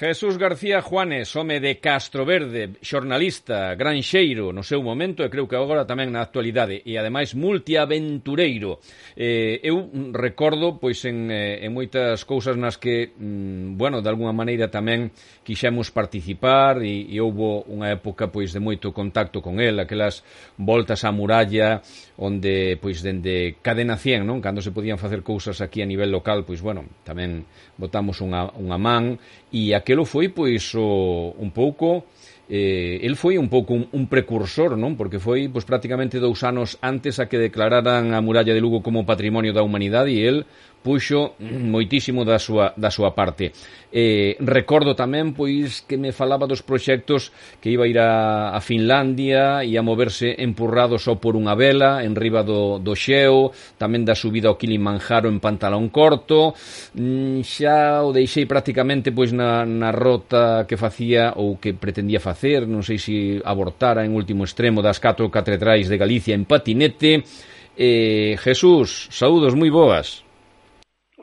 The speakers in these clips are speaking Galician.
Jesús García Juanes, home de Castroverde, xornalista, granxeiro no seu momento e creo que agora tamén na actualidade e ademais multiaventureiro. Eh, eu recordo pois en, eh, en moitas cousas nas que, mm, bueno, de alguna maneira tamén quixemos participar e, e houbo unha época pois de moito contacto con el, aquelas voltas á muralla, onde pois dende Cadena 100, non? Cando se podían facer cousas aquí a nivel local, pois bueno, tamén botamos unha, unha man e aquelo foi pois o, un pouco eh, el foi un pouco un, un precursor, non? Porque foi pois prácticamente dous anos antes a que declararan a muralla de Lugo como patrimonio da humanidade e el puxo moitísimo da súa, da súa parte. Eh, recordo tamén, pois, que me falaba dos proxectos que iba a ir a, a Finlandia e a moverse empurrado só por unha vela en riba do, do xeo, tamén da subida ao Kilimanjaro en pantalón corto. Mm, xa o deixei prácticamente pois na, na rota que facía ou que pretendía facer, non sei se abortara en último extremo das catro catedrais de Galicia en patinete. Eh, Jesús, saúdos moi boas.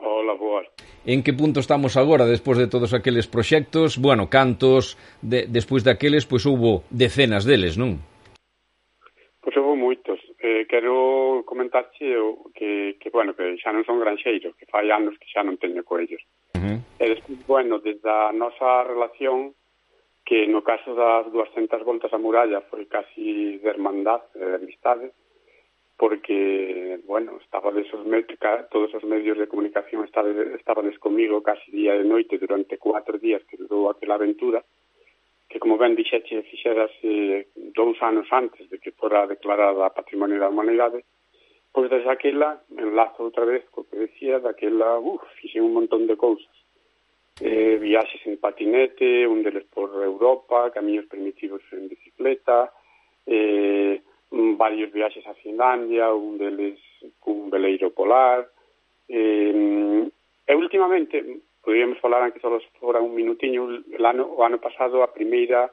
Ola, boas. En que punto estamos agora despois de todos aqueles proxectos? Bueno, cantos de, despois daqueles, pois houbo decenas deles, non? Pois houve moitos. Eh, quero comentarche que, que, bueno, que xa non son granxeiros, que fai anos que xa non teño co ellos. Uh -huh. E despois, bueno, desde a nosa relación, que no caso das 200 voltas a muralla foi casi de hermandad, eh, de amistade, porque, bueno, estaban esos todos os medios de comunicación estaban comigo casi día e noite durante cuatro días que durou aquela aventura, que como ben dixeche fixerase dous anos antes de que fora declarada Patrimonio da Humanidade, pois desde aquela, enlazo outra vez co que decía, daquela, uff, fixen un montón de cousas. Eh, viaxes en patinete, un deles por Europa, camiños primitivos en bicicleta, eh, varios viaxes a Finlandia, un deles cun veleiro polar. Eh, e últimamente, podíamos falar aunque só fora un minutiño, o ano, o ano pasado a primeira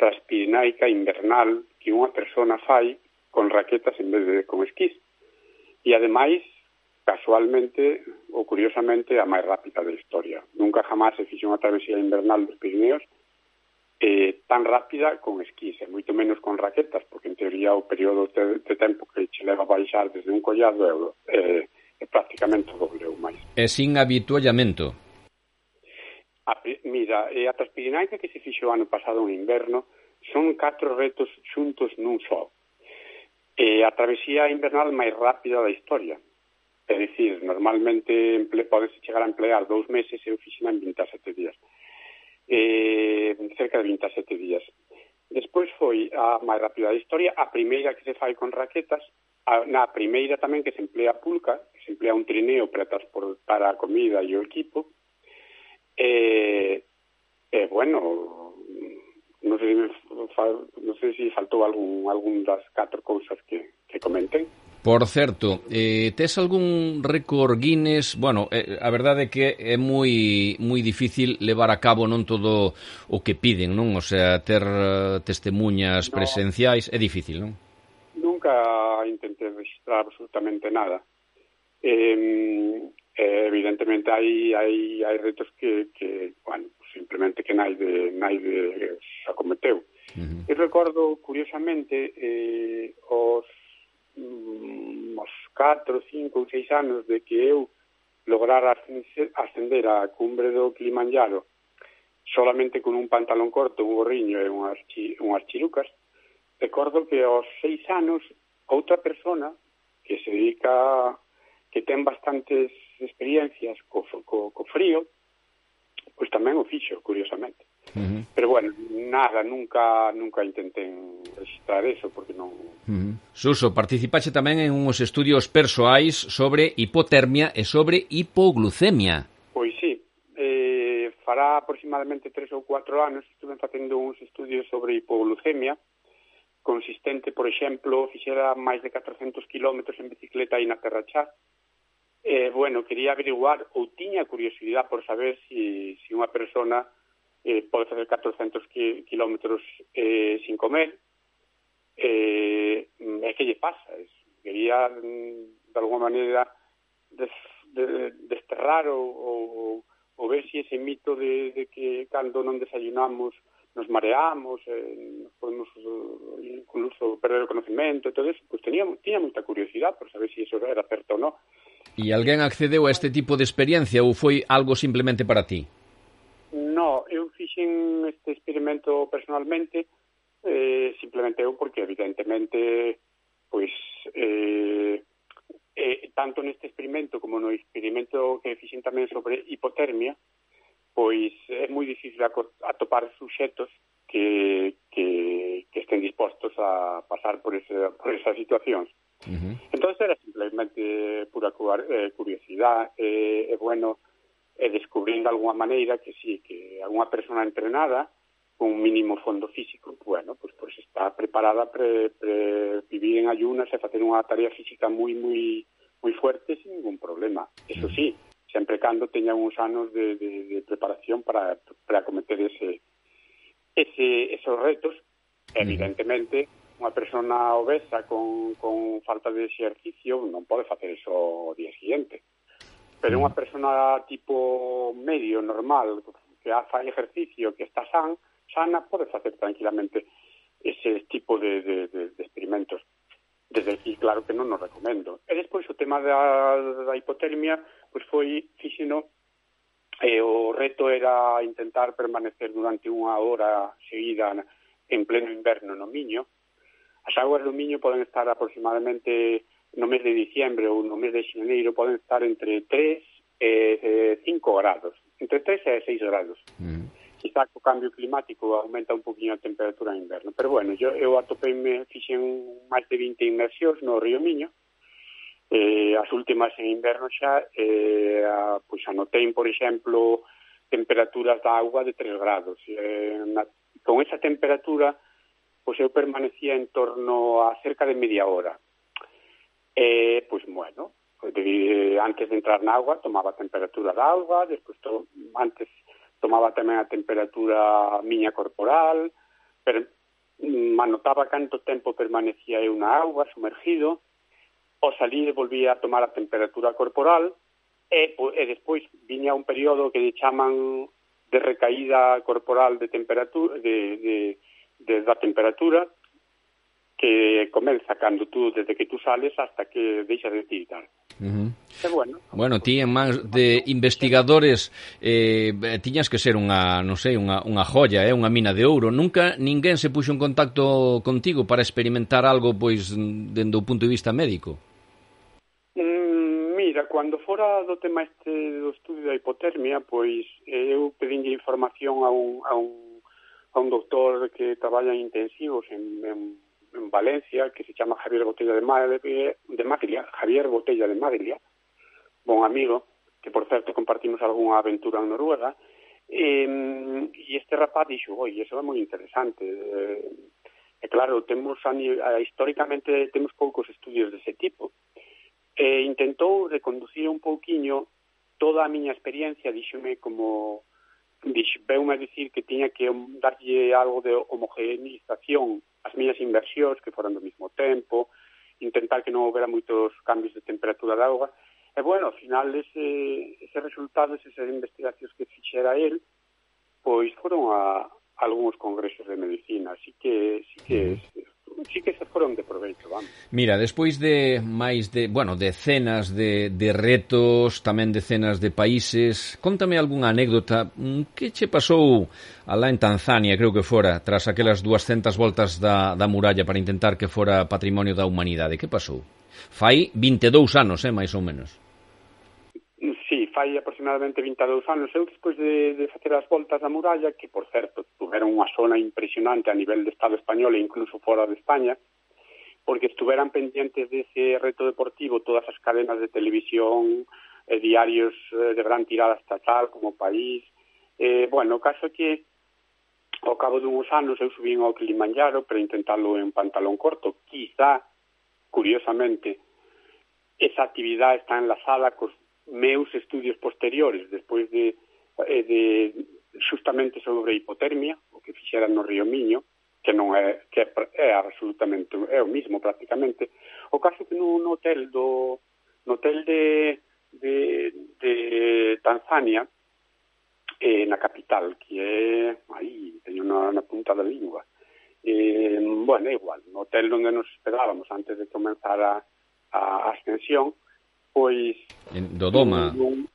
transpirinaica invernal que unha persona fai con raquetas en vez de con esquís. E ademais, casualmente ou curiosamente a máis rápida da historia. Nunca jamás se fixo unha travesía invernal dos Pirineos eh, tan rápida con esquís e moito menos con raquetas, porque en teoría o período de, de tempo que che leva a baixar desde un collado é, eh, é prácticamente o doble ou máis. E sin habituallamento? A, eh, mira, e a Transpirinaica que se fixo o ano pasado en inverno son catro retos xuntos nun só. Eh, a travesía invernal máis rápida da historia. É dicir, normalmente podes podese chegar a emplear dous meses e eu fixina en 27 días eh, cerca de 27 días. Despois foi a máis rápida da historia, a primeira que se fai con raquetas, a, na primeira tamén que se emplea pulca, que se emplea un trineo para transportar a comida e o equipo, e, eh, eh, bueno, non sei, non sei se faltou algún, algún das catro cousas que, que comenten. Por certo, eh, tes algún récord Guinness? Bueno, eh, a verdade é que é moi moi difícil levar a cabo non todo o que piden, non? O sea, ter eh, testemunhas no, presenciais é difícil, non? Nunca intenté registrar absolutamente nada. Eh, eh, evidentemente hai, hai, hai retos que, que bueno, simplemente que naide, naide se acometeu. Uh -huh. E recordo, curiosamente, eh, os 4, 5 ou 6 anos de que eu lograra ascender a cumbre do Kilimanjaro solamente con un pantalón corto, un gorriño e unhas, chi, unhas chirucas, recordo que aos seis anos outra persona que se dedica que ten bastantes experiencias co, co, co frío, pois tamén o fixo, curiosamente. Uh -huh. Pero bueno, nada, nunca nunca intenten registrar eso porque non... Uh -huh. Suso, participaxe tamén en uns estudios persoais sobre hipotermia e sobre hipoglucemia. Pois sí, eh, fará aproximadamente tres ou cuatro anos estuve facendo uns estudios sobre hipoglucemia consistente, por exemplo, fixera máis de 400 kilómetros en bicicleta aí na Terrachá, eh, bueno, quería averiguar ou tiña curiosidade por saber se si, si unha persona eh, pode facer 400 kilómetros eh, sin comer, eh, é que lle pasa, es, quería mm, de alguma maneira des, de, desterrar ou, ou, ou ver si ese mito de, de que cando non desayunamos nos mareamos, eh, nos podemos uh, incluso perder o conocimento e todo eso, pois pues tenía, tenía moita curiosidade por saber se si eso era certo ou non. E alguén accedeu a este tipo de experiencia ou foi algo simplemente para ti? No, eu fixen este experimento personalmente, eh, simplemente eu porque evidentemente pois eh, eh, tanto neste experimento como no experimento que fixen tamén sobre hipotermia, pois é moi difícil atopar suxetos que, que, que estén dispostos a pasar por, ese, por esas situacións. Uh -huh. Entón era simplemente pura curiosidade, eh, é eh, eh, bueno e descubrindo algunha maneira que sí, que algunha persona entrenada con un mínimo fondo físico, bueno, pues, pues está preparada para pre, vivir en ayunas e facer unha tarea física moi, moi, moi fuerte sin ningún problema. Eso sí, sempre cando teña uns anos de, de, de preparación para, para cometer ese, ese, esos retos, evidentemente, unha persona obesa con, con falta de exercicio non pode facer eso o día siguiente. Pero mm. unha persona tipo medio, normal, que fai ejercicio, que está san, sana, pode facer tranquilamente ese tipo de, de, de, de experimentos. Desde aquí, claro que non nos recomendo. E despois o tema da, da hipotermia, pois foi fixino eh, o reto era intentar permanecer durante unha hora seguida en pleno inverno no Miño. As aguas do Miño poden estar aproximadamente no mes de diciembre ou no mes de xaneiro poden estar entre 3 e 5 grados, entre 3 e 6 grados. Mm. Quizá o cambio climático aumenta un poquinho a temperatura en inverno, pero bueno, yo, eu atopeime, fixen máis de 20 inmersións no Río Miño, eh, as últimas en inverno xa, eh, a, pois anotei, por exemplo, temperaturas da agua de 3 grados. Eh, na, con esa temperatura, pois eu permanecía en torno a cerca de media hora, Eh, e, pois, bueno, eh, antes de entrar na agua tomaba a temperatura da auga, despois to, antes tomaba tamén a temperatura miña corporal, pero mm, anotaba canto tempo permanecía eu na auga sumergido, o salir volvía a tomar a temperatura corporal e, e despois viña un período que chaman de recaída corporal de temperatura de, de, de da temperatura que comeza cando tú, desde que tú sales hasta que deixas de tirar. Uh -huh. Bueno. Bueno, ti en máis de investigadores eh, tiñas que ser unha, non sei, unha, unha joya, eh, unha mina de ouro. Nunca ninguén se puxo en contacto contigo para experimentar algo pois dende o punto de vista médico? Mm, mira, cando fora do tema este do estudio da hipotermia, pois eh, eu pedinlle información a un, a un, a un doctor que traballa en intensivos en, en en Valencia que se chama Javier Botella de, Madre, de Maglia, Javier Botella de Maglia, bon amigo, que por certo compartimos algunha aventura en Noruega, e, e este rapaz dixo, oi, eso é moi interesante, eh, e claro, temos históricamente temos poucos estudios dese tipo, e intentou reconducir un pouquiño toda a miña experiencia, díxome como veume a dicir que tiña que darlle algo de homogeneización as miñas inversións que foran do mismo tempo, intentar que non houbera moitos cambios de temperatura da auga, e bueno, ao final ese, ese resultados, esas investigacións que fixera el, pois foron a, a algúns congresos de medicina, así que, así que mm sí que se foron de proveito, vamos. Mira, despois de máis de, bueno, decenas de, de retos, tamén decenas de países, contame algunha anécdota mm, que che pasou alá en Tanzania, creo que fora, tras aquelas 200 voltas da, da muralla para intentar que fora patrimonio da humanidade. Que pasou? Fai 22 anos, eh, máis ou menos fai aproximadamente 22 anos. Eu, despois de, de facer as voltas da muralla, que, por certo, tuveron unha zona impresionante a nivel de Estado español e incluso fora de España, porque estuveran pendientes dese reto deportivo todas as cadenas de televisión, eh, diarios eh, de gran tirada estatal como país. Eh, bueno, o caso é que ao cabo dunhos anos eu subín ao Kilimanjaro para intentalo en pantalón corto. Quizá, curiosamente, esa actividade está enlazada cos meus estudios posteriores despois de, eh, de justamente sobre hipotermia, o que fixera no Río Miño, que non é, que é absolutamente é o mismo prácticamente. O caso que nun hotel do no hotel de, de, de Tanzania, eh, na capital, que é, aí, teño na, na punta da lingua, eh, bueno, é igual, no hotel onde nos esperábamos antes de comenzar a, a ascensión, pois... En Dodoma? Un,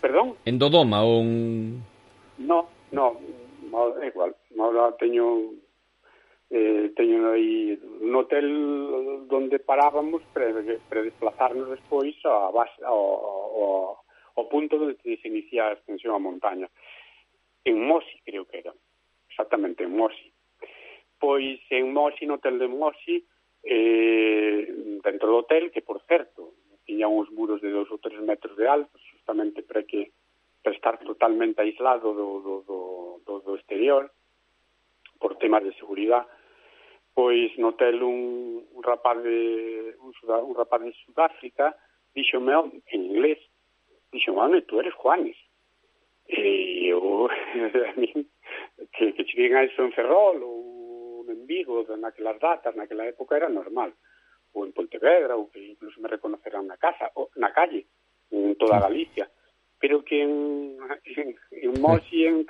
perdón? En Dodoma ou un... No, no, mal, é igual. Ahora teño eh, teño aí un hotel onde parábamos para, para desplazarnos despois a base, ao, ao, ao punto onde se inicia a extensión a montaña. En Mosi, creo que era. Exactamente, en Mosi. Pois en Mosi, no hotel de Mosi, eh, dentro do hotel, que por certo, tiña uns muros de dos ou tres metros de alto, justamente para que para estar totalmente aislado do, do, do, do, do exterior, por temas de seguridade, pois no hotel un, un rapaz de un, un rapaz de Sudáfrica díxome oh, en inglés díxome, home, tú eres Juanes e eu a mí, que, que cheguén a eso en Ferrol ou en Vigo naquelas datas, naquela época era normal ou en Pontevedra ou que incluso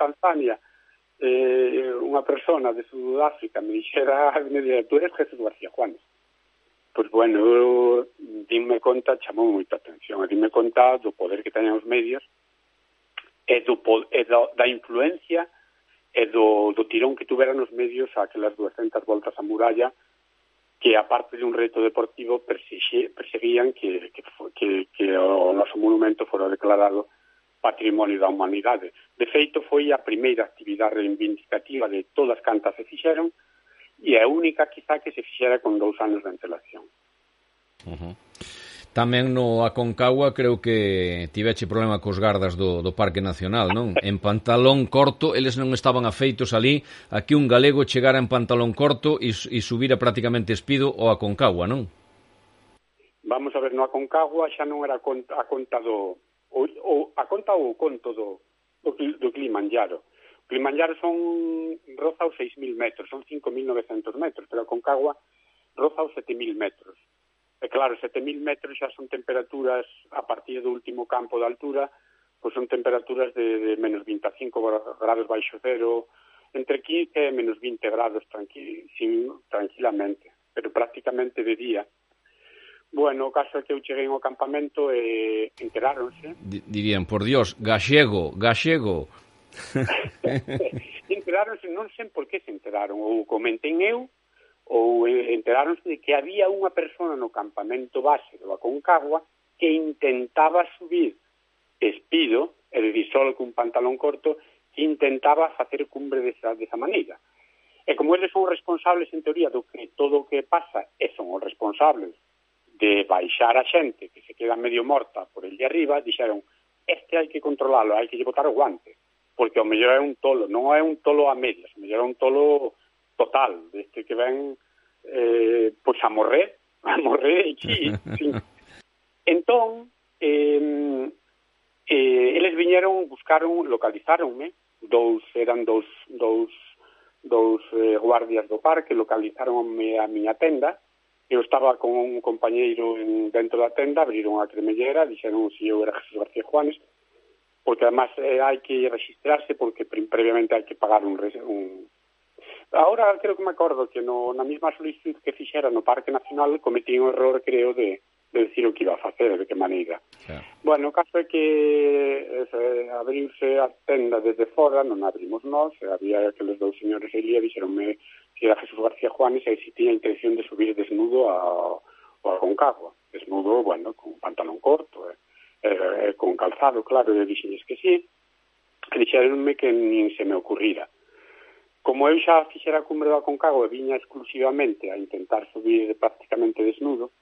Tanzania eh, unha persona de Sudáfrica me dixera, me dixera, tú eres Jesús García Juanes. Pois bueno, eu dime conta, chamou moita atención, e dime conta do poder que teñen os medios e, do, e da, da influencia e do, do tirón que tuveran os medios a aquelas 200 voltas a muralla que aparte de un reto deportivo perseguían que, que, que, que o noso monumento fora declarado patrimonio da humanidade. De feito, foi a primeira actividade reivindicativa de todas cantas se fixeron e a única, quizá, que se fixera con dous anos de antelación. Uh -huh. Tamén no Aconcagua creo que tiveche problema cos gardas do, do Parque Nacional, non? En pantalón corto, eles non estaban afeitos ali, aquí un galego chegara en pantalón corto e, e subira prácticamente espido ao Aconcagua, non? Vamos a ver, no Aconcagua xa non era a conta, a conta do, o, o, conta o conto do, do, do Kilimanjaro. O Kilimanjaro son, roza os 6.000 metros, son 5.900 metros, pero a Concagua roza os 7.000 metros. E claro, 7.000 metros xa son temperaturas a partir do último campo de altura, pois son temperaturas de, de menos 25 grados baixo cero, entre 15 e menos 20 grados tranqui, sin, tranquilamente, pero prácticamente de día. Bueno, o caso é que eu cheguei ao campamento e enteráronse. D dirían, por Dios, gaxego, gaxego. enteráronse, non sei por que se enteraron, ou comenten eu, ou enteráronse de que había unha persona no campamento base do Aconcagua que intentaba subir espido, é dicir, solo cun pantalón corto, que intentaba facer cumbre desa, desa maneira. E como eles son responsables, en teoría, do que todo o que pasa, e son os responsables de baixar a xente que se queda medio morta por el de arriba, dixeron, este hai que controlalo, hai que lle botar o guante, porque o mellor é un tolo, non é un tolo a medias, o mellor é un tolo total, deste que ven eh, pois a morrer, a morrer aquí, sí. Entón, eh, eh, eles viñeron, buscaron, localizaronme, dous, eran dous, dous, dous eh, guardias do parque, localizaronme a miña tenda, Eu estaba con un compañeiro en, dentro da tenda, abriron a cremellera, dixeron se si eu era Jesús García Juanes, porque además eh, hai que registrarse porque previamente hai que pagar un, un... Ahora creo que me acordo que no, na mesma solicitud que fixera no Parque Nacional cometí un error, creo, de de decir o que iba a facer, de que maneira. Yeah. Bueno, o caso é que eh, abrirse a tenda desde fora, non abrimos nós, había aqueles dous señores ali e dixeronme que era Jesús García Juanes e se tiña intención de subir desnudo a, a Concagua. Desnudo, bueno, con pantalón corto, eh, eh, con calzado, claro, e dixenles que sí, e dixeronme que nin se me ocurrira. Como eu xa fixera a cumbre do Aconcagua e viña exclusivamente a intentar subir prácticamente desnudo,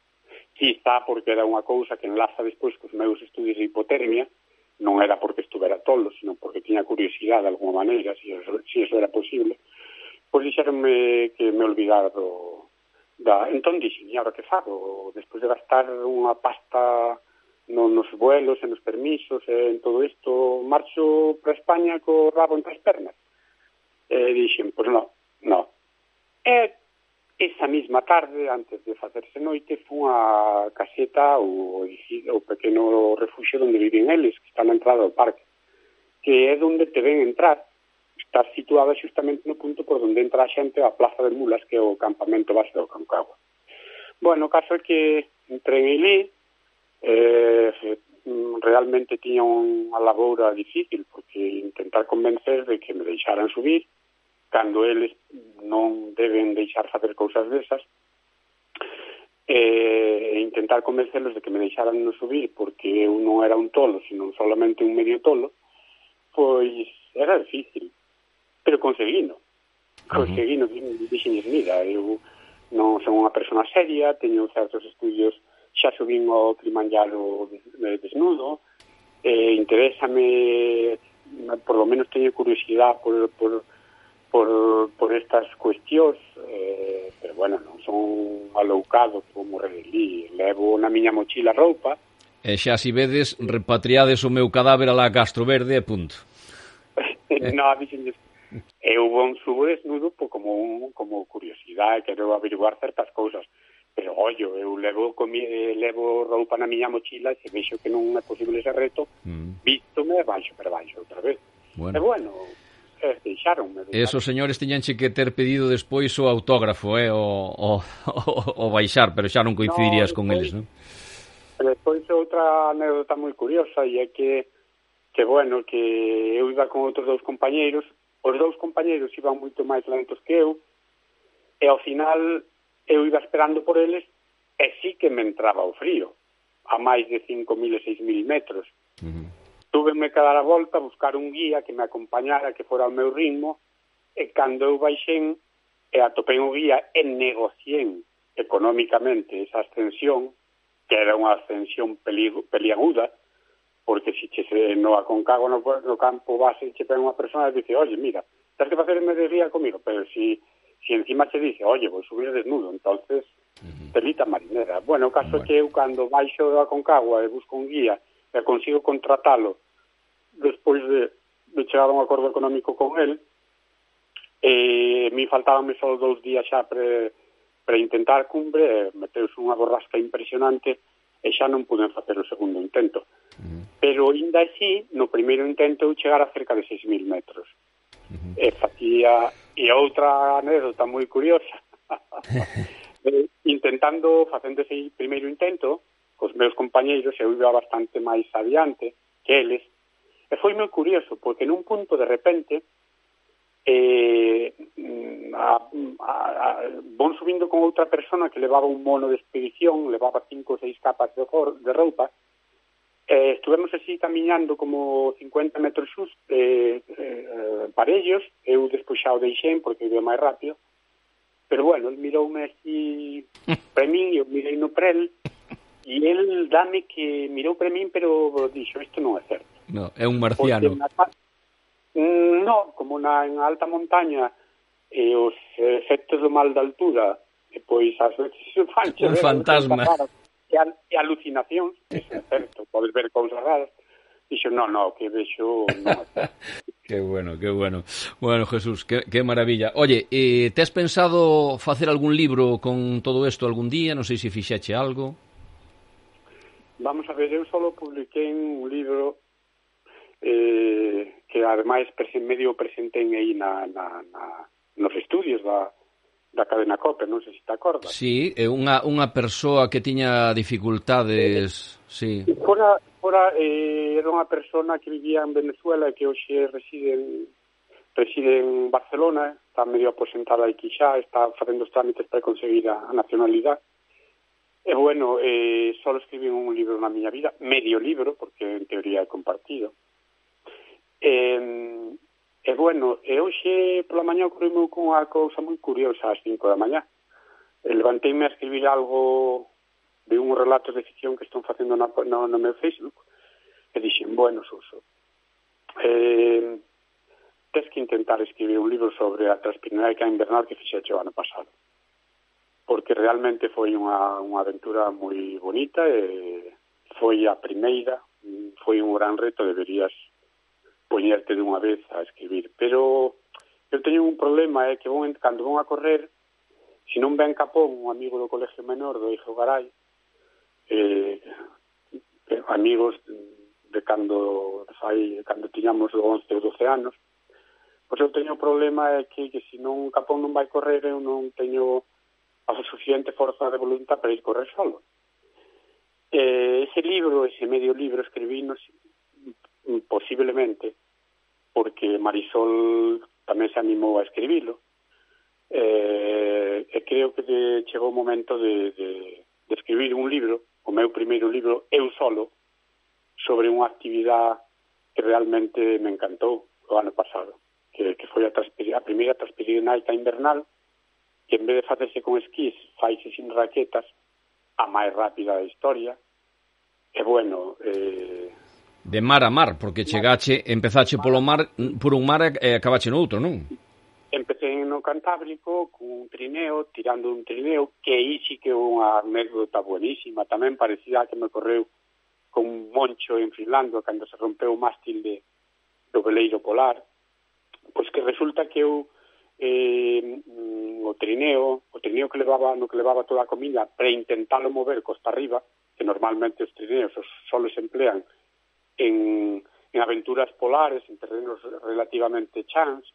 Quizá porque era unha cousa que enlaza despois cos meus estudios de hipotermia, non era porque estuvera tolo, sino porque tiña curiosidade de alguma maneira, se si eso, si eso era posible, pois dixeronme que me olvidara do, da... Entón dixen, e agora que fago? Despois de gastar unha pasta no, nos vuelos en os permisos e en todo isto, marcho para España co rabo entre as pernas. E dixen, pois non, non. E Esa mesma tarde, antes de facerse noite, fun a caseta ou o pequeno refugio onde viven eles, que está na entrada do parque, que é onde te ven entrar. Está situada justamente no punto por onde entra a xente a Plaza de Mulas, que é o campamento base do Concagua. Bueno, o caso é que entrei en Ilí, eh, realmente tiña unha laboura difícil, porque intentar convencer de que me deixaran subir, cando eles non deben deixar facer cousas desas, e intentar convencelos de que me deixaran non subir porque eu non era un tolo, sino solamente un medio tolo, pois era difícil, pero conseguino. Conseguino, uh -huh. dixen, mira, eu non son unha persona seria, teño certos estudios, xa subín o Kilimanjaro eh, desnudo, e eh, interésame, por lo menos teño curiosidade por, por, por, por estas cuestións eh, pero bueno, non son aloucado como relí, levo na miña mochila roupa. E xa si vedes, repatriades o meu cadáver a la Castro Verde e punto. Non, dixenlles eu bon subo desnudo por como, un, como curiosidade quero averiguar certas cousas. Pero ollo, eu levo comi, eh, levo roupa na miña mochila e se vexo que non é posible ese reto mm. vístome baixo para baixo outra vez. Bueno. e bueno, Eh, e deixaronme. Esos señores tiñanche que ter pedido despois o autógrafo, eh, o, o, o, o baixar, pero xa non coincidirías no, con eles, non? Despois outra anécdota moi curiosa e é que que bueno, que eu iba con outros dous compañeiros, os dous compañeiros iban moito máis lentos que eu, e ao final eu iba esperando por eles e sí que me entraba o frío, a máis de 5.000 e 6.000 metros. Uh -huh. Túveme que dar a volta, buscar un guía que me acompañara, que fora ao meu ritmo, e cando eu baixen e atopei un guía e negocien económicamente esa ascensión, que era unha ascensión peliaguda, porque si che se no concago no, no campo base che ten unha persona e dice, oye, mira, tens que facer día comigo, pero si, si encima che dice, oye, vou subir desnudo, entonces, uh -huh. marinera. Bueno, o caso bueno. que eu cando baixo do Aconcagua e busco un guía e consigo contratalo despois de, de chegar a un acordo económico con el, e mi faltaban só dous días xa pre, pre intentar cumbre, e meteuse unha borrasca impresionante e xa non puden facer o segundo intento. Uh -huh. Pero, ainda así, no primeiro intento eu chegar a cerca de 6.000 metros. Uh -huh. E facía... E outra anécdota moi curiosa. Eh, intentando, facendo ese primeiro intento, cos meus compañeiros, eu iba bastante máis adiante que eles, E foi moi curioso, porque nun punto de repente eh, mm, a, a, a, von subindo con outra persona que levaba un mono de expedición, levaba cinco ou seis capas de, de roupa, eh, estuvemos así camiñando como 50 metros xus, eh, eh, parellos, eu despois xa o deixen porque iba máis rápido, pero bueno, el miroume así para min, eu mirei no prel, e el dame que mirou para min, pero dixo, isto non é certo. No, é un marciano. Porque, mm, no, como na, en alta montaña e os efectos do mal da altura e pois ás veces fanche un eh, fantasma e, al, e alucinacións, é certo, podes ver cousas raras. Dixo, no, no, que vexo... No. Qué bueno, qué bueno. Bueno, Jesús, qué, qué maravilla. Oye, eh, te has pensado facer algún libro con todo esto algún día? Non sei se fixache algo. Vamos a ver, eu solo publiquei un libro eh, que ademais presen, medio presenten aí na, na, na, nos estudios da, da cadena COPE, non sei se te acordas. Sí, é unha, unha persoa que tiña dificultades... Eh, sí. Fora, fora eh, era unha persona que vivía en Venezuela e que hoxe reside en, reside en Barcelona, está medio aposentada aquí xa, está facendo os trámites para conseguir a, a nacionalidade. E bueno, eh, solo escribí un libro na miña vida, medio libro, porque en teoría é compartido. E, e bueno, e hoxe pola mañá ocorreu unha cousa moi curiosa ás 5 da mañá. Eh, levanteime a escribir algo de un relato de ficción que están facendo na, no, no meu Facebook e dixen, bueno, Suso, eh, tens que intentar escribir un libro sobre a transpiranoica invernal que fixeche o ano pasado porque realmente foi unha, unha aventura moi bonita e foi a primeira, foi un gran reto, deberías poñerte dunha vez a escribir. Pero eu teño un problema, é eh, que vou, cando vou a correr, se non ven Capón, un amigo do colegio menor do Ijo Garay, eh, amigos de cando fai, cando tiñamos 11 ou 12 anos, pois eu teño o problema é que, que se non Capón non vai correr, eu non teño a suficiente forza de voluntad para ir correr solo. Eh, ese libro, ese medio libro, escribínos posiblemente porque Marisol tamén se animou a escribilo, eh, e creo que de, chegou o momento de, de, de escribir un libro, o meu primeiro libro, eu solo, sobre unha actividade que realmente me encantou o ano pasado, que, que foi a, a primeira Transpirinaica invernal, que en vez de facerse con esquís, faise sin raquetas, a máis rápida da historia, e bueno, eh, De mar a mar, porque chegache, empezache polo mar, por un mar e acabache no outro, non? Empecé no Cantábrico cun trineo, tirando un trineo, que aí sí que unha anécdota buenísima, tamén parecida a que me correu con un Moncho en Finlandia, cando se rompeu o mástil de, do veleiro polar. Pois que resulta que eu eh, mm, o trineo, o trineo que levaba, no que levaba toda a comida, para intentalo mover costa arriba, que normalmente os trineos os só se emplean en, en aventuras polares, en terrenos relativamente chans,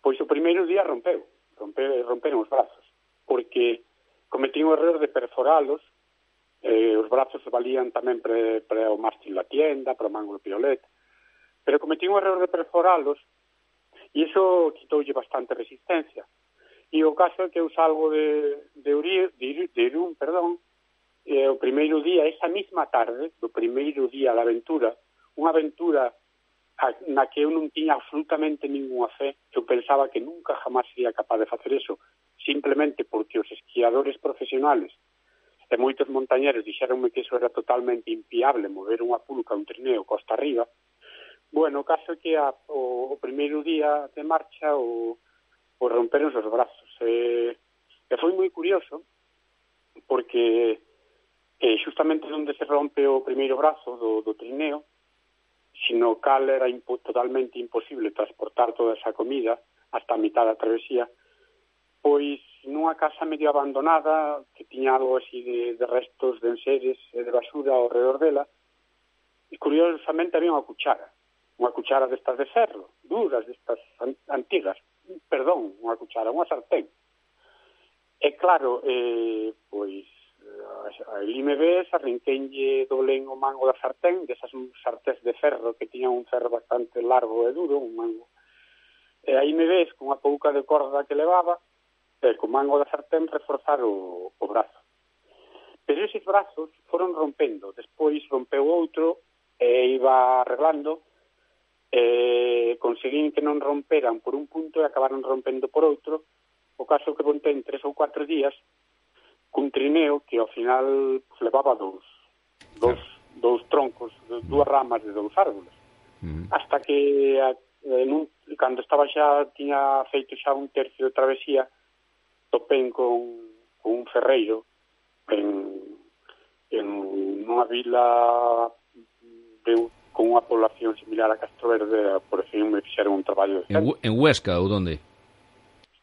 pois o primeiro día rompeu, rompeu romperon os brazos, porque cometí o error de perforalos, eh, os brazos valían tamén para, para o mástil da tienda, para o mango piolet, pero cometí o error de perforalos e iso quitoulle bastante resistencia. E o caso é que eu salgo de, de, Uri, de, de Irún, perdón, e o primeiro día, esa mesma tarde, do primeiro día da aventura, unha aventura na que eu non tiña absolutamente ninguna fe, eu pensaba que nunca jamás sería capaz de facer eso, simplemente porque os esquiadores profesionales e moitos montañeros dixeronme que eso era totalmente impiable, mover unha pulca, un trineo costa arriba. Bueno, o caso é que a, o, o primeiro día de marcha o, o romperon os brazos. E, e foi moi curioso, porque e xustamente onde se rompe o primeiro brazo do, do trineo, sino cal era impo totalmente imposible transportar toda esa comida hasta a mitad da travesía, pois nunha casa medio abandonada que tiña algo así de, de restos de enseres e de basura ao redor dela, e curiosamente había unha cuchara, unha cuchara destas de ferro, duras destas antigas, perdón, unha cuchara, unha sartén. E claro, eh, pois a ves, arrinquenlle dolén o mango da sartén, desas sartés de ferro que tiñan un ferro bastante largo e duro, un mango. E aí me ves con a pouca de corda que levaba, e con mango da sartén reforzar o, o brazo. Pero eses brazos foron rompendo, despois rompeu outro e iba arreglando, e conseguín que non romperan por un punto e acabaron rompendo por outro, o caso que contén tres ou cuatro días cun trineo que ao final pues, levaba dous, dous, dous troncos, dúas ramas de dous árboles. Mm. Hasta que a, en un, cando estaba xa, tiña feito xa un tercio de travesía, topén con, con un ferreiro en, en unha vila de, con unha población similar a Castro Verde, por fin me fixeron un traballo. De en, en Huesca ou donde?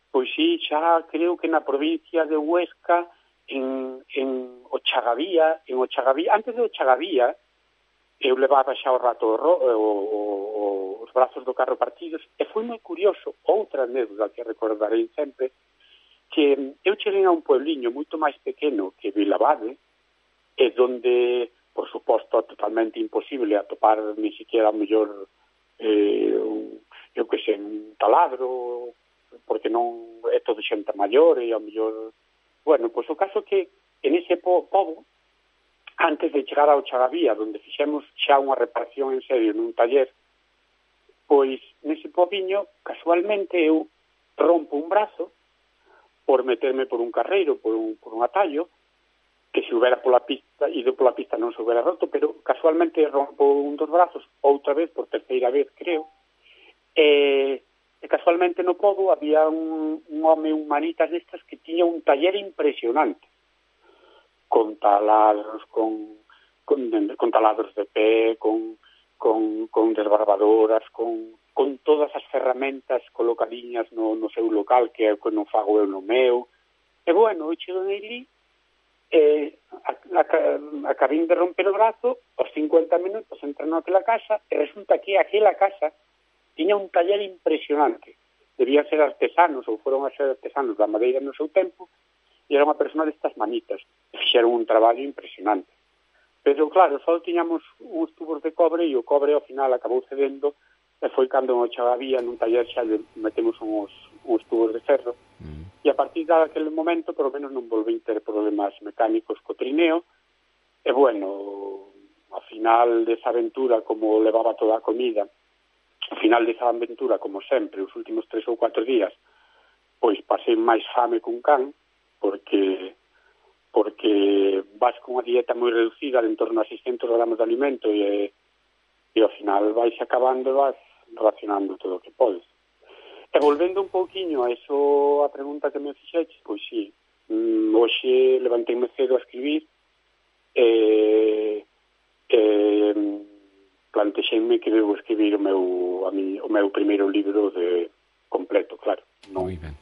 Pois sí, xa creo que na provincia de Huesca, en, en Ochagavía, en Ochagavía, antes de Ochagavía, eu levaba xa o rato o, o, o, os brazos do carro partidos e foi moi curioso outra anécdota que recordarei sempre que eu cheguei a un puebliño moito máis pequeno que Vilabade e donde, por suposto, totalmente imposible atopar ni siquiera o mellor eh, un, eu que sei, un taladro porque non é todo xente maior e ao mellor Bueno, pois o caso que en ese po pobo, antes de chegar ao Chagavía, donde fixemos xa unha reparación en serio nun taller, pois nese pobiño, casualmente eu rompo un brazo por meterme por un carreiro, por un, por un atallo, que se houbera pola pista, ido pola pista non se houbera roto, pero casualmente rompo un dos brazos, outra vez, por terceira vez, creo, e e casualmente no podo había un, un home, un manitas destas que tiña un taller impresionante con taladros, con, con, con taladros de pé, con, con, con desbarbadoras, con, con todas as ferramentas colocadiñas no, no seu local, que é o que non fago eu no meu. E bueno, eu chego de eh, acabín de romper o brazo, aos 50 minutos entro naquela casa, e resulta que aquela casa tiña un taller impresionante. Debían ser artesanos, ou foron a ser artesanos da madeira no seu tempo, e era unha persona destas manitas. Fixeron un traballo impresionante. Pero, claro, só tiñamos uns tubos de cobre e o cobre ao final acabou cedendo e foi cando no Chavavía nun taller xa metemos uns, uns tubos de ferro mm. e a partir daquele momento por lo menos non volví ter problemas mecánicos co trineo e bueno, ao final desa aventura como levaba toda a comida O final desa aventura, como sempre, os últimos tres ou cuatro días, pois pasei máis fame cun can, porque porque vas con unha dieta moi reducida de en torno a 600 gramos de alimento e, e ao final vais acabando e vas racionando todo o que podes. E volvendo un pouquiño a eso, a pregunta que me fixeche, pois sí, mm, hoxe levanteime cedo a escribir, e, eh, e eh, plantexeime que devo escribir o meu, a mi, o meu primeiro libro de completo, claro. Non, Muy ben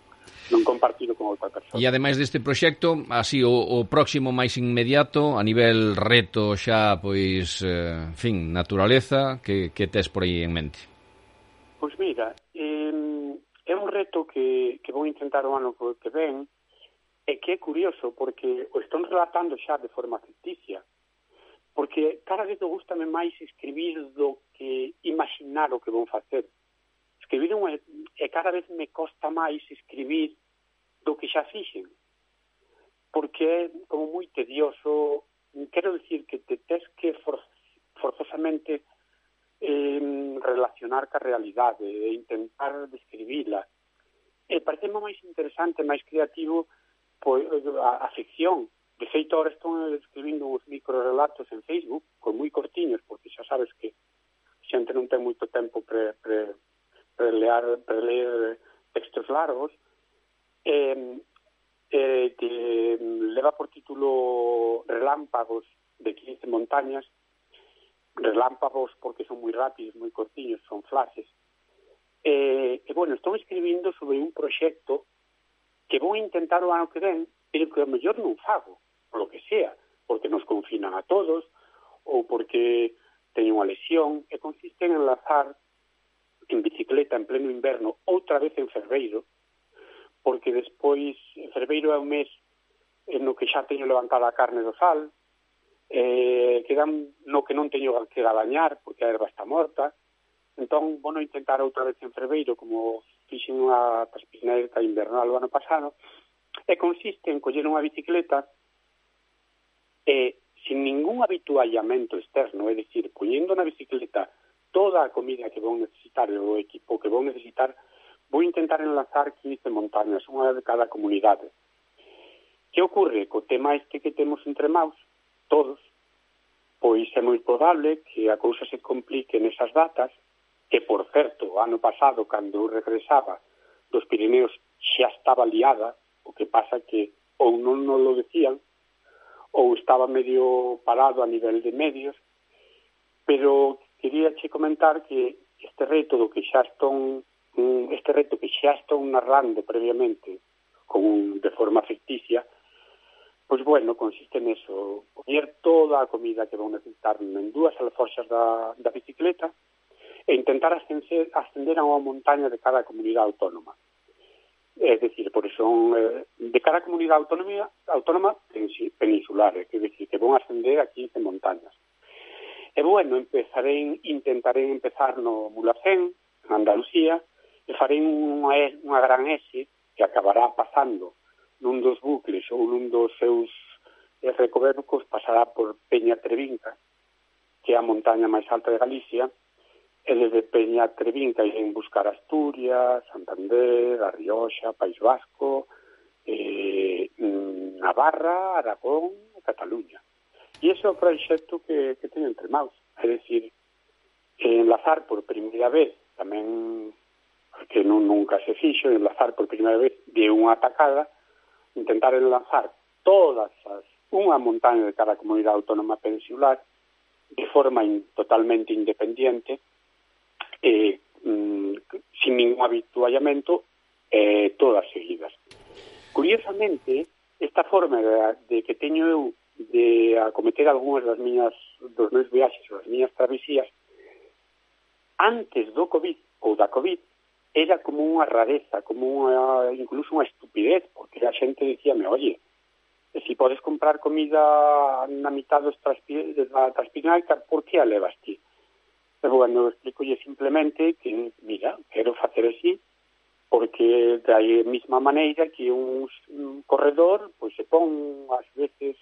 non compartido con outra persoa. E ademais deste proxecto, así o, o próximo máis inmediato a nivel reto xa pois, eh, fin, naturaleza, que que tes por aí en mente? Pois mira, eh, é un reto que que vou intentar o ano que ven, e que é curioso porque o estón relatando xa de forma ficticia, porque cada vez me gustame máis escribir do que imaginar o que vou facer. Escribir un, e cada vez me costa máis escribir do que xa fixen, porque é como moi tedioso, quero dicir que te tes que for, forzosamente eh, relacionar ca realidade e intentar describila. E parece máis interesante, máis creativo pois, a, a ficción, De feito, ahora estou escribindo uns microrelatos en Facebook, con moi cortiños, porque xa sabes que xente non ten moito tempo pre, pre, pre, lear, pre ler textos largos, eh, eh, que leva por título Relámpagos de 15 montañas, relámpagos porque son moi rápidos, moi cortiños, son flashes. Eh, e, bueno, estou escribindo sobre un proxecto que vou intentar o ano que ven, pero que a mellor non fago polo que sea, porque nos confinan a todos ou porque teñen unha lesión, e consiste en enlazar en bicicleta en pleno inverno outra vez en Ferreiro, porque despois Ferreiro é un mes no que xa teño levantada a carne do sal, eh, quedan no que non teño que galañar, porque a erva está morta, entón, bueno, intentar outra vez en Ferreiro, como fixen unha taspineica invernal o ano pasado, e consiste en coller unha bicicleta e sin ningún habituallamento externo, é dicir, poñendo na bicicleta toda a comida que vou necesitar e o equipo que vou necesitar, vou intentar enlazar 15 montañas, unha de cada comunidade. Que ocorre? Co tema este que temos entre maus, todos, pois é moi probable que a cousa se complique nesas datas, que, por certo, ano pasado, cando eu regresaba dos Pirineos, xa estaba liada, o que pasa que ou non nos lo decían, ou estaba medio parado a nivel de medios, pero quería che comentar que este reto do que xa estón este reto que xa estón narrando previamente con de forma ficticia, pois bueno, consiste neso, poñer toda a comida que vão necesitar en dúas alforxas da, da bicicleta e intentar ascender, ascender a unha montaña de cada comunidade autónoma. É dicir, por eso son, eh, de cada comunidade autónoma, autónoma peninsular, que dicir, que vão ascender a 15 montañas. E bueno, empezaré, intentaré empezar no Mulacén, en Andalucía, e farei unha, unha gran S que acabará pasando nun dos bucles ou nun dos seus eh, recobercos pasará por Peña Trevinca, que é a montaña máis alta de Galicia, E desde Peña Trevín caíen buscar Asturias, Santander, A Rioxa, País Vasco, eh, Navarra, Aragón e Cataluña. E ese é o proxecto que, que teño entre maus. É dicir, eh, enlazar por primeira vez, tamén que non nunca se fixo, enlazar por primeira vez de unha atacada, intentar enlazar todas as unha montaña de cada comunidade autónoma peninsular de forma in, totalmente independiente eh, mm, sin ningún habituallamento eh, todas seguidas. Curiosamente, esta forma de, de que teño eu de acometer algunhas das miñas dos meus viaxes ou das miñas travesías antes do Covid ou da Covid era como unha rareza, como unha, incluso unha estupidez, porque a xente dicíame, oye, si podes comprar comida na mitad dos da transpirinaica, por que a levas ti? cando explico lle simplemente que, mira, quero facer así, porque da mesma maneira que un, un corredor pois se pon ás veces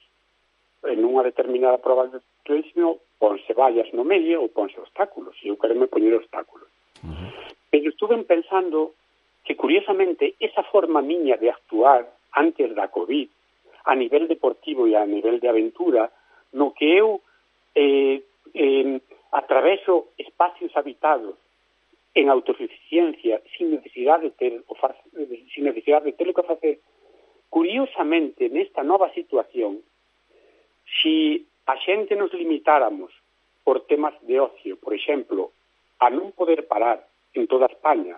en unha determinada prova de atletismo ponse vallas no medio ou ponse obstáculos, e eu quero me poñer obstáculos. Uh -huh. Pero estuve pensando que, curiosamente, esa forma miña de actuar antes da COVID, a nivel deportivo e a nivel de aventura, no que eu eh, eh, atraveso espacios habitados en autosuficiencia sin necesidade de ter o sin necesidade de ter o que facer. Curiosamente nesta nova situación si a xente nos limitáramos por temas de ocio, por exemplo, a non poder parar en toda España,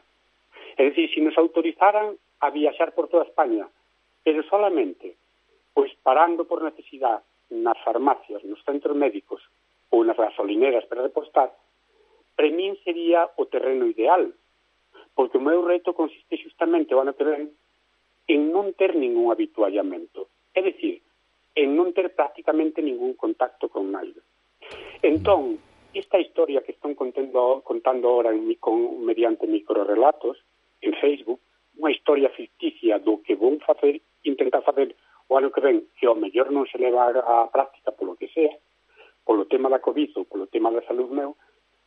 é dicir, si nos autorizaran a viaxar por toda España, pero solamente pois parando por necesidade nas farmacias, nos centros médicos, ou nas gasolineras para repostar, para min sería o terreno ideal, porque o meu reto consiste justamente o ano que ven en non ter ningún habituallamento, é dicir, en non ter prácticamente ningún contacto con nada. Entón, esta historia que están contendo, contando ahora en, con, mediante microrelatos en Facebook, unha historia ficticia do que vou facer, intentar facer o ano que ven, que ao mellor non se leva a, a práctica polo que sea, polo tema da Covid ou polo tema da salud meu,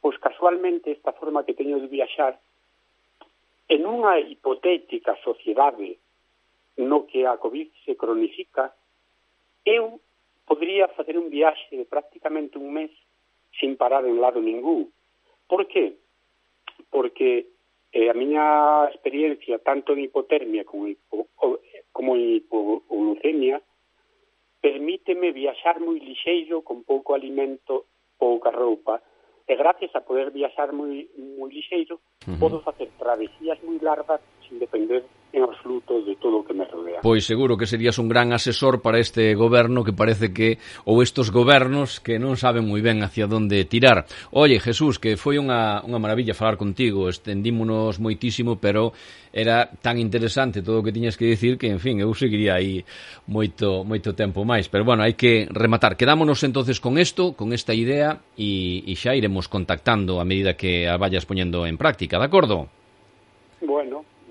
pois casualmente esta forma que teño de viaxar en unha hipotética sociedade no que a Covid se cronifica, eu podría facer un viaxe de prácticamente un mes sin parar en lado ningún. Por qué? Porque eh, a miña experiencia tanto en hipotermia como, hipo, como en hipoglucemia permíteme viaxar moi lixeiro con pouco alimento, pouca roupa, e gracias a poder viaxar moi, moi lixeiro, uh -huh. podo facer travesías moi largas sin depender en absoluto de todo o que me rodea. Pois seguro que serías un gran asesor para este goberno que parece que ou estos gobernos que non saben moi ben hacia onde tirar. Oye, Jesús, que foi unha, unha maravilla falar contigo, estendímonos moitísimo, pero era tan interesante todo o que tiñas que dicir que, en fin, eu seguiría aí moito moito tempo máis, pero bueno, hai que rematar. Quedámonos entonces con isto, con esta idea e, e xa iremos contactando a medida que a vayas poñendo en práctica, de acordo? Bueno,